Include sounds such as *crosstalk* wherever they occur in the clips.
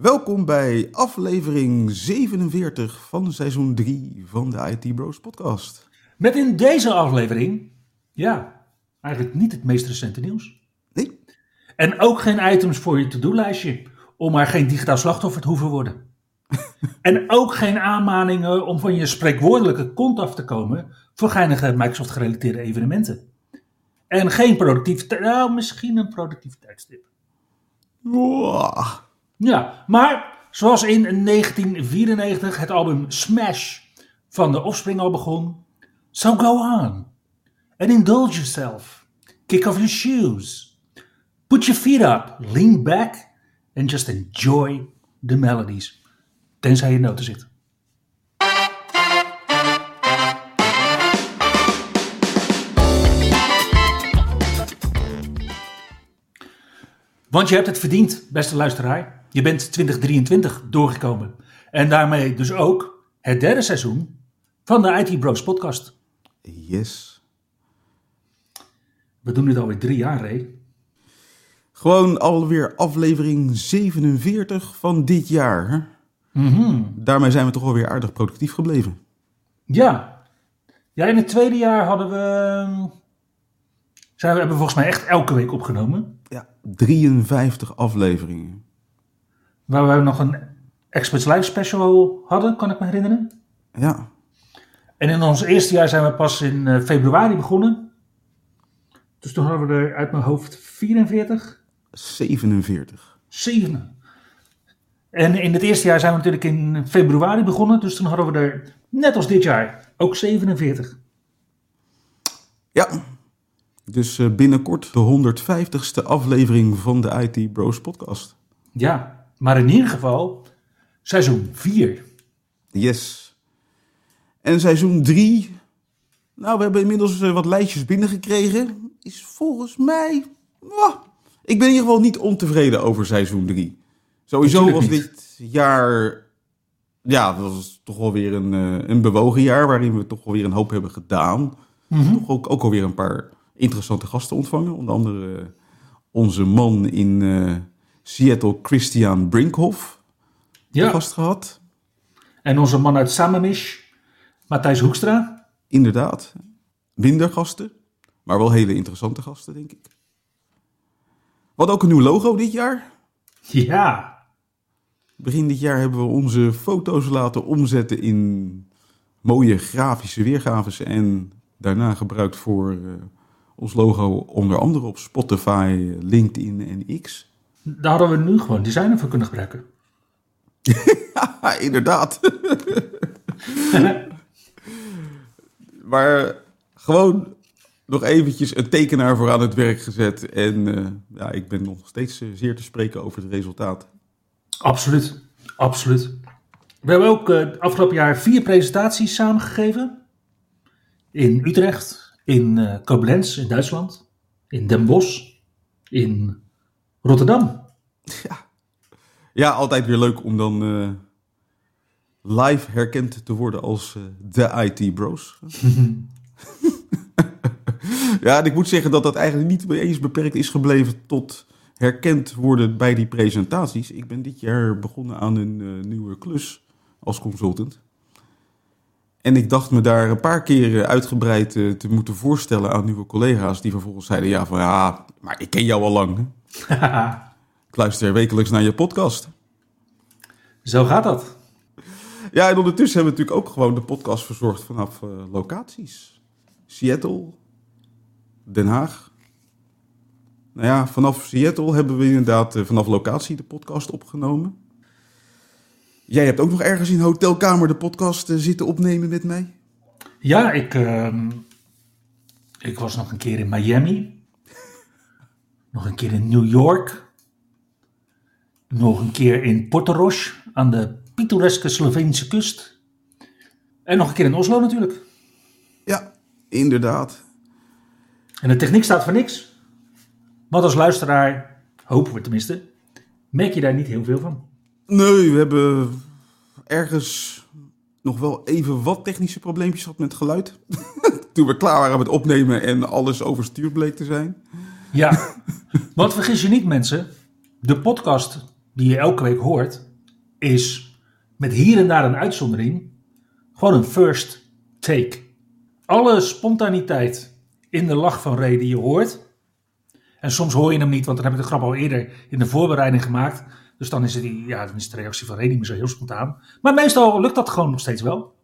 Welkom bij aflevering 47 van seizoen 3 van de IT Bros podcast. Met in deze aflevering, ja, eigenlijk niet het meest recente nieuws. Nee, En ook geen items voor je to-do-lijstje, om maar geen digitaal slachtoffer te hoeven worden. *laughs* en ook geen aanmaningen om van je spreekwoordelijke kont af te komen voor geinige Microsoft-gerelateerde evenementen. En geen productiviteit, nou misschien een productiviteitstip. Wow. Ja, maar zoals in 1994 het album Smash van de Offspring al begon. So go on and indulge yourself. Kick off your shoes. Put your feet up, lean back and just enjoy the melodies. Tenzij je noten zit. Want je hebt het verdiend, beste luisteraar. Je bent 2023 doorgekomen. En daarmee dus ook het derde seizoen van de IT Bros podcast. Yes. We doen dit alweer drie jaar, Ray. Gewoon alweer aflevering 47 van dit jaar. hè? Daarmee zijn we toch alweer aardig productief gebleven. Ja. Ja, in het tweede jaar hadden we... ehm, Zijn we hebben volgens mij echt elke week opgenomen. Ja, 53 afleveringen. Waar we nog een Experts Live special hadden, kan ik me herinneren. Ja, En in ons eerste jaar zijn we pas in eh, februari begonnen. Dus toen hadden we er uit mijn hoofd 44, 47. 7. En in het eerste jaar zijn we natuurlijk in februari begonnen. Dus toen hadden we er, net als dit jaar, ook 47. Ja, dus eh, binnenkort de 150ste aflevering van de IT Bros podcast. Ja, maar in ieder geval seizoen 4. Yes. En seizoen 3. Nou, we hebben inmiddels eh, wat lijstjes binnengekregen. Is volgens mij. ik ben in ieder geval niet ontevreden over seizoen 3. Sowieso was dit jaar. Ja, dat was toch wel weer een, eh, een bewogen jaar. Waarin we toch wel weer een hoop hebben gedaan. Toch ook, ook alweer een paar interessante gasten ontvangen. Onder andere eh, onze man in Seattle, Christian Brinkhoff. Ja, Gast gehad. en onze man uit Sammamish, Matthijs Hoekstra. Inderdaad. Minder gasten, maar wel hele interessante gasten, denk ik. Wat ook een nieuw logo dit jaar. Ja, Begin dit jaar hebben we onze foto's laten omzetten in mooie grafische weergaves. En daarna gebruikt voor eh, ons logo onder andere op Spotify, LinkedIn en X. daar hadden we nu gewoon designer voor kunnen gebruiken. *laughs* Inderdaad. *laughs* maar gewoon nog eventjes een tekenaar voor aan het werk gezet. En eh, ja, ik ben nog steeds eh, zeer te spreken over het resultaat. Absoluut, absoluut. We hebben ook eh, afgelopen jaar vier presentaties samengegeven. In Utrecht, in eh Koblenz in Duitsland, in Den Bosch, in Rotterdam. Ja, altijd weer leuk om dan eh, live herkend te worden als eh, de IT-bros. *laughs* ja, en ik moet zeggen dat dat eigenlijk niet eens beperkt is gebleven tot herkend worden bij die presentaties. Ik ben dit jaar begonnen aan een eh, nieuwe klus als consultant. En ik dacht me daar een paar keer eh, uitgebreid te moeten voorstellen aan nieuwe collega's. Die vervolgens zeiden, ja, van ja, maar ik ken jou al lang. *laughs* Ik luister wekelijks naar je podcast. Zo gaat dat. Ja, en ondertussen hebben we natuurlijk ook gewoon de podcast verzorgd vanaf eh, locaties. Seattle, Den Haag. Nou ja, vanaf Seattle hebben we inderdaad eh, vanaf locatie de podcast opgenomen. Jij hebt ook nog ergens in hotelkamer de podcast eh, zitten opnemen met mij. Ja, ik, ehm, ik was nog een keer in Miami. *laughs* Nog een keer in New York. Nog een keer in Portorož aan de pittoreske Sloveense kust. En nog een keer in Oslo natuurlijk. Ja, inderdaad. En de techniek staat voor niks. Want als luisteraar, hopen we tenminste, merk je daar niet heel veel van. Nee, we hebben ergens nog wel even wat technische probleempjes gehad met geluid. *laughs* Toen we klaar waren met opnemen en alles overstuurd bleek te zijn. Ja, want vergis je niet mensen, de podcast die je elke week hoort, is met hier en daar een uitzondering gewoon een first take. Alle spontaniteit in de lach van Ray die je hoort, en soms hoor je hem niet, want dan heb ik de grap al eerder in de voorbereiding gemaakt. Dus dan is, het, ja, dan is de reactie van Ray niet meer zo heel spontaan. Maar meestal lukt dat gewoon nog steeds wel.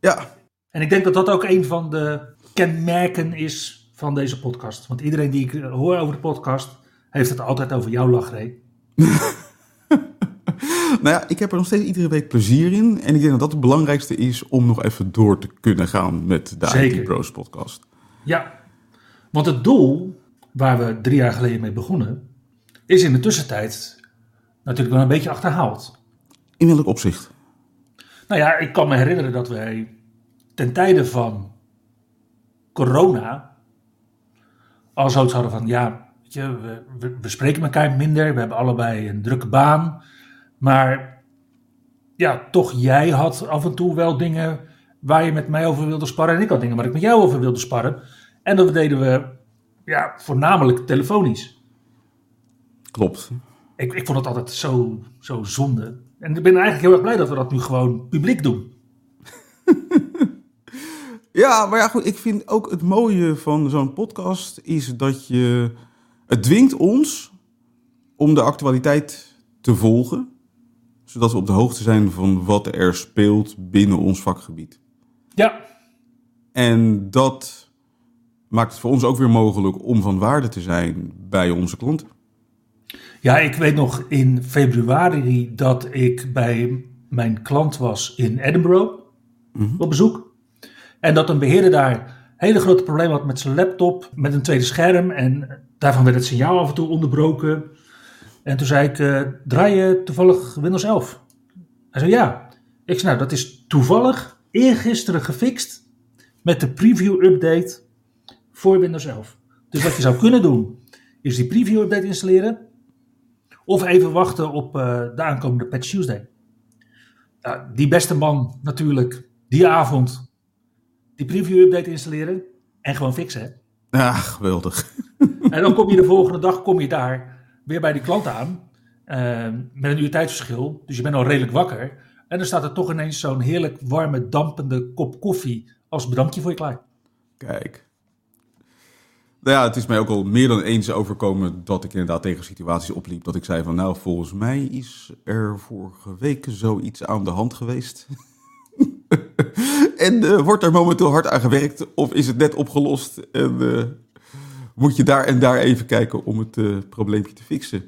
Ja, En ik denk dat dat ook een van de kenmerken is van deze podcast. Want iedereen die ik hoor over de podcast, heeft het altijd over jouw lach, Ray. *laughs* nou ja, ik heb er nog steeds iedere week plezier in. En ik denk dat dat het belangrijkste is om nog even door te kunnen gaan met de Zeker. IT Bros podcast. Ja, want het doel waar we drie jaar geleden mee begonnen, is in de tussentijd natuurlijk wel een beetje achterhaald. In welk opzicht? Nou ja, ik kan me herinneren dat wij ten tijde van corona al zoiets hadden van, ja, je, we, we, elkaar minder, we hebben allebei een drukke baan, maar ja, toch jij had af en toe wel dingen waar je met mij over wilde sparren en ik had dingen waar ik met jou over wilde sparren. En dat deden we ja, voornamelijk telefonisch. Klopt. Ik, ik vond het altijd zo, zo zonde. En ik ben eigenlijk heel erg blij dat we dat nu gewoon publiek doen. *laughs* Ja, maar ja, goed. Ik vind ook het mooie van zo'n podcast is dat je. Het dwingt ons om de actualiteit te volgen. Zodat we op de hoogte zijn van wat er speelt binnen ons vakgebied. Ja, En dat maakt het voor ons ook weer mogelijk om van waarde te zijn bij onze klanten. Ja, ik weet nog in februari dat ik bij mijn klant was in Edinburgh op bezoek. En dat een beheerder daar hele grote problemen had met zijn laptop, met een tweede scherm. En daarvan werd het signaal af en toe onderbroken. En toen zei ik, eh, draai je toevallig Windows 11? Hij zei ja. Ik zei, nou dat is toevallig eergisteren gefixt met de preview update voor Windows 11. Dus wat je zou kunnen doen, is die preview update installeren. Of even wachten op eh, de aankomende Patch Tuesday. Ja, die beste man natuurlijk, die avond, die preview update installeren en gewoon fixen. Ja, geweldig. *laughs* En dan kom je de volgende dag kom je daar weer bij die klant aan. eh, met een uur tijdsverschil. Dus je bent al redelijk wakker. En dan staat er toch ineens zo'n heerlijk warme, dampende kop koffie als bedankje voor je klaar. Kijk. Nou ja, het is mij ook al meer dan eens overkomen dat ik inderdaad tegen situaties opliep. Dat ik zei van nou, volgens mij is er vorige week zoiets aan de hand geweest. *laughs* en eh, wordt er momenteel hard aan gewerkt of is het net opgelost? En eh, moet je daar en daar even kijken om het eh, probleempje te fixen?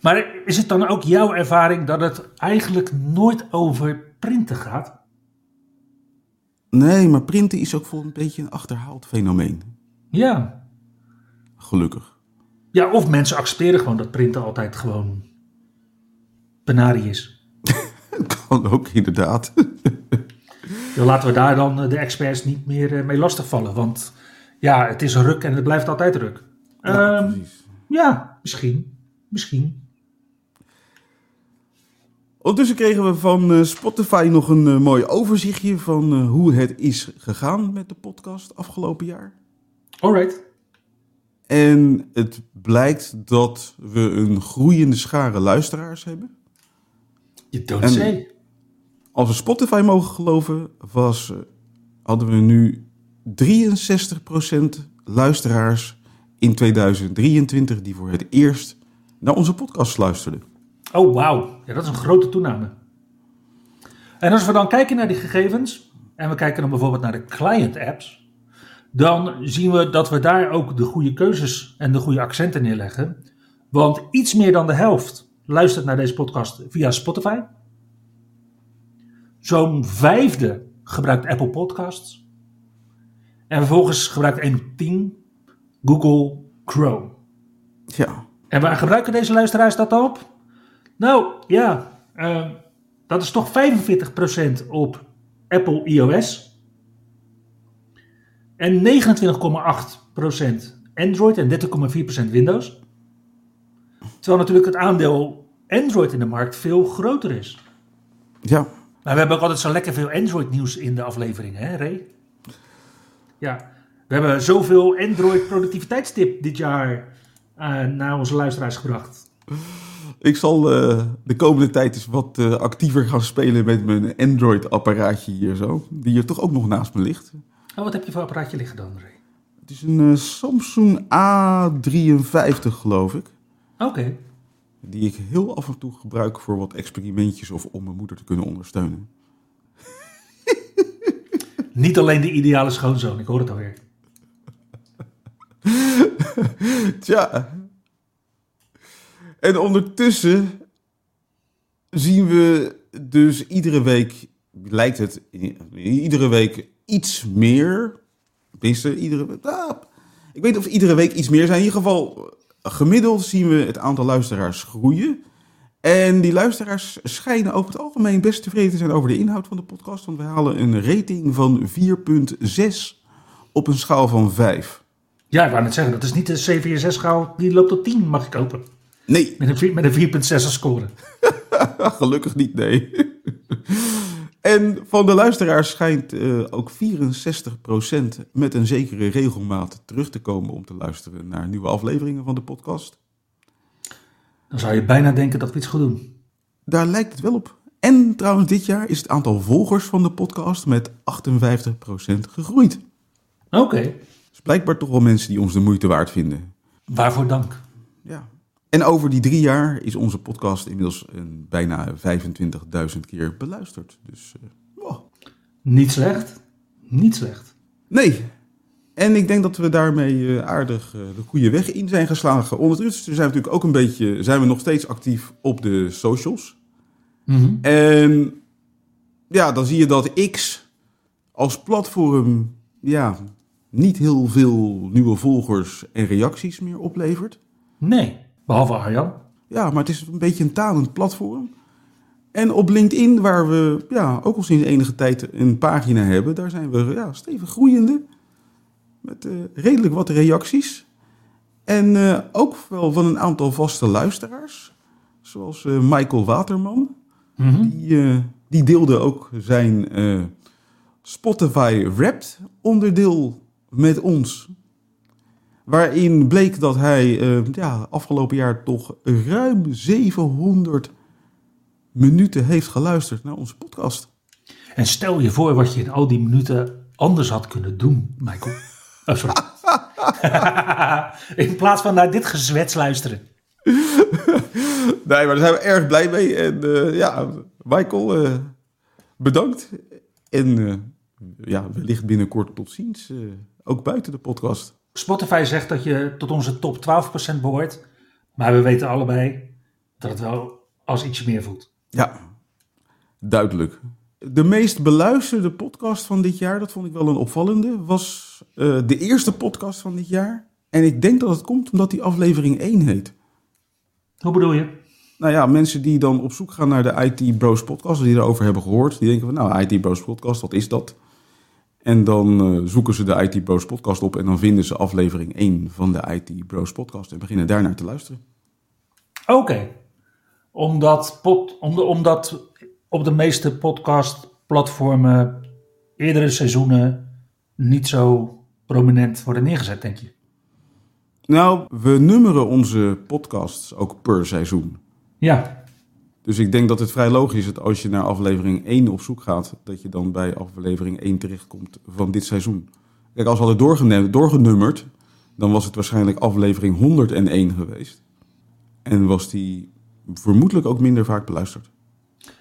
Maar is het dan ook jouw ervaring dat het eigenlijk nooit over printen gaat? Nee, maar printen is ook voor een beetje een achterhaald fenomeen. Ja. Gelukkig. Ja, of mensen accepteren gewoon dat printen altijd gewoon penarie is. *laughs* Kan ook inderdaad. *laughs* Laten we daar dan eh, de experts niet meer eh, mee lastigvallen. Want ja, het is ruk en het blijft altijd ruk. Ja, Ehm, precies. ja, misschien. Misschien. Ondertussen kregen we van eh, Spotify nog een eh, mooi overzichtje van eh, hoe het is gegaan met de podcast afgelopen jaar. Alright. En het blijkt dat we een groeiende schare luisteraars hebben. Je don't En- say. Als we Spotify mogen geloven, was, hadden we nu 63% luisteraars in 2023 die voor het eerst naar onze podcast luisterden. Oh, wauw. Ja, dat is een grote toename. En als we dan kijken naar die gegevens, en we kijken dan bijvoorbeeld naar de client apps, dan zien we dat we daar ook de goede keuzes en de goede accenten neerleggen. Want iets meer dan de helft luistert naar deze podcast via Spotify. Zo'n vijfde gebruikt Apple Podcasts. En vervolgens gebruikt 1 op 10 Google Chrome. Ja, En waar gebruiken deze luisteraars dat dan op? Nou, ja, eh, Dat is toch 45% op Apple iOS. En 29,8% Android en 30,4% Windows. Terwijl natuurlijk het aandeel Android in de markt veel groter is. Ja, Maar we hebben ook altijd zo lekker veel Android nieuws in de aflevering, hè Ray? Ja, we hebben zoveel Android productiviteitstip dit jaar eh, naar onze luisteraars gebracht. ik zal eh, de komende tijd eens wat eh, actiever gaan spelen met mijn Android-apparaatje hier zo. Die hier toch ook nog naast me ligt. Oh, wat heb je voor apparaatje liggen dan, Ray? Het is een Samsung A53 geloof ik. Oké. Die ik heel af en toe gebruik voor wat experimentjes of om mijn moeder te kunnen ondersteunen. Niet alleen de ideale schoonzoon, ik hoor het alweer. *laughs* Tja. En ondertussen zien we dus iedere week, lijkt het, iedere week iets meer. Tenminste, iedere ah, Ik weet of iedere week iets meer zijn. In ieder geval, gemiddeld zien we het aantal luisteraars groeien. En die luisteraars schijnen over het algemeen best tevreden te zijn over de inhoud van de podcast. Want we halen een rating van 4,6 op een schaal van 5. Ja, ik wou net zeggen, dat is niet de CVSS schaal die loopt tot 10, mag ik kopen. Nee, Met een, met een 4,6 als score. *laughs* Gelukkig niet, nee. en van de luisteraars schijnt eh, ook 64% met een zekere regelmaat terug te komen om te luisteren naar nieuwe afleveringen van de podcast. Dan zou je bijna denken dat we iets goed doen. Daar lijkt het wel op. En trouwens, dit jaar is het aantal volgers van de podcast met 58% gegroeid. Oké, Dus blijkbaar toch wel mensen die ons de moeite waard vinden. waarvoor dank. Ja. En over die drie jaar is onze podcast inmiddels een bijna 25.000 keer beluisterd. Dus eh, wow. Niet slecht. Niet slecht. Nee. En ik denk dat we daarmee eh, aardig eh, de goede weg in zijn geslagen. Ondertussen zijn we natuurlijk ook een beetje, zijn we nog steeds actief op de socials. Mhm. En ja, dan zie je dat X als platform ja, niet heel veel nieuwe volgers en reacties meer oplevert. Nee, behalve Arjan. Ja, maar het is een beetje een talend platform. En op LinkedIn, waar we ja, ook al sinds enige tijd een pagina hebben, daar zijn we ja, stevig groeiende. Met eh, redelijk wat reacties. En eh, ook wel van een aantal vaste luisteraars. Zoals eh, Michael Waterman. Mhm. Die, die deelde ook zijn Spotify Wrapped onderdeel met ons. Waarin bleek dat hij ja, afgelopen jaar toch ruim 700 minuten heeft geluisterd naar onze podcast. En stel je voor wat je in al die minuten anders had kunnen doen, Michael. *laughs* Oh, sorry. *laughs* in plaats van naar dit gezwets luisteren. Nee, maar daar zijn we erg blij mee. En eh, ja, Michael, eh, bedankt. En eh, ja, wellicht binnenkort tot ziens. ook buiten de podcast. Spotify zegt dat je tot onze top 12% behoort. Maar we weten allebei dat het wel als ietsje meer voelt. Ja, duidelijk. De meest beluisterde podcast van dit jaar, dat vond ik wel een opvallende, was eh, de eerste podcast van dit jaar. En ik denk dat het komt omdat die aflevering 1 heet. Hoe bedoel je? Nou ja, mensen die dan op zoek gaan naar de IT Bros podcast, die erover hebben gehoord, die denken van nou, IT Bros podcast, wat is dat? En dan eh, zoeken ze de IT Bros podcast op en dan vinden ze aflevering 1 van de IT Bros podcast en beginnen daarnaar te luisteren. Oké. Omdat, pod, om de- omdat op de meeste podcastplatformen eerdere seizoenen niet zo prominent worden neergezet, denk je? Nou, we nummeren onze podcasts ook per seizoen. Ja, Dus ik denk dat het vrij logisch is dat als je naar aflevering 1 op zoek gaat, dat je dan bij aflevering 1 terechtkomt van dit seizoen. Kijk, als we hadden doorgenummerd, dan was het waarschijnlijk aflevering 101 geweest. En was die vermoedelijk ook minder vaak beluisterd.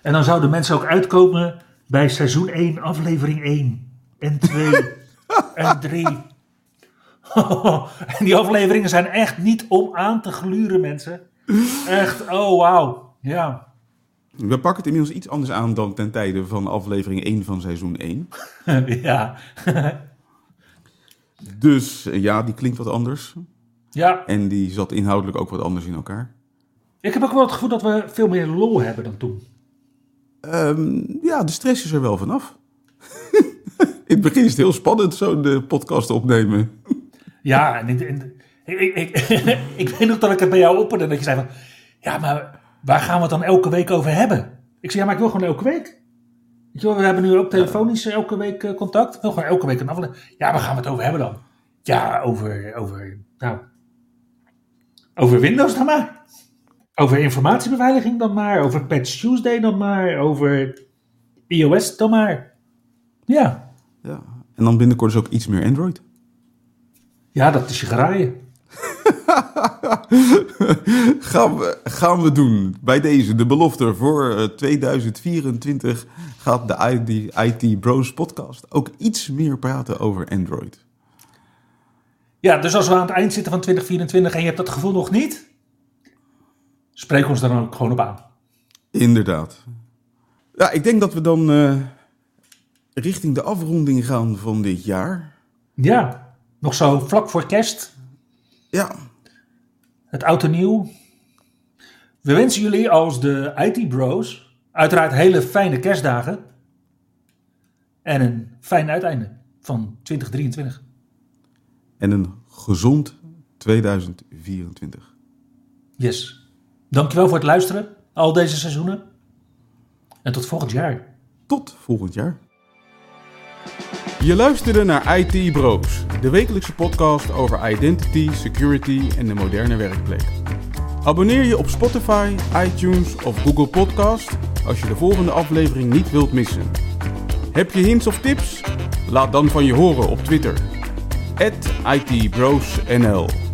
En dan zouden mensen ook uitkomen bij seizoen 1, aflevering 1 en 2 *laughs* en 3. *laughs* en die afleveringen zijn echt niet om aan te gluren, mensen. Echt, oh wauw. Ja. We pakken het inmiddels iets anders aan dan ten tijde van aflevering 1 van seizoen 1. *laughs* ja. Dus eh, ja, die klinkt wat anders. ja, En die zat inhoudelijk ook wat anders in elkaar. ik heb ook wel het gevoel dat we veel meer lol hebben dan toen. Ehm, ja, de stress is er wel vanaf. *laughs* In het begin is het heel spannend, zo'n podcast opnemen. Ja, en ik, en ik, *laughs* ik, weet nog dat ik het bij jou opperde. Dat je zei van, ja, maar waar gaan we het dan elke week over hebben? Ik zei, ja, maar ik wil gewoon elke week. Wel, we hebben nu ook telefonisch elke week eh, contact. Ik wil gewoon elke week een aflevering. Ja, waar gaan we het over hebben dan? Ja, over, over, nou, over Windows dan maar. Over informatiebeveiliging dan maar. Over Patch Tuesday dan maar. Over iOS dan maar. Ja, Ja. En dan binnenkort dus ook iets meer Android. ja dat is je graaien. *laughs* gaan, we, gaan we doen. Bij deze, de belofte voor eh, 2024 gaat de IT, IT Bros podcast ook iets meer praten over Android. Ja, dus als we aan het eind zitten van 2024 en je hebt dat gevoel nog niet, spreek ons dan ook gewoon op aan. Inderdaad. Ja, ik denk dat we dan eh, richting de afronding gaan van dit jaar. Ja, nog zo vlak voor kerst, Ja, het oud en nieuw. We wensen jullie als de IT-bros uiteraard hele fijne kerstdagen en een fijn uiteinde van 2023. en een gezond 2024. Yes. Dankjewel voor het luisteren, al deze seizoenen. En tot volgend jaar. Tot volgend jaar. Je luisterde naar IT Bros, de wekelijkse podcast over identity, security en de moderne werkplek. Abonneer je op Spotify, iTunes of Google Podcast als je de volgende aflevering niet wilt missen. Heb je hints of tips? Laat dan van je horen op Twitter. @itbrosnl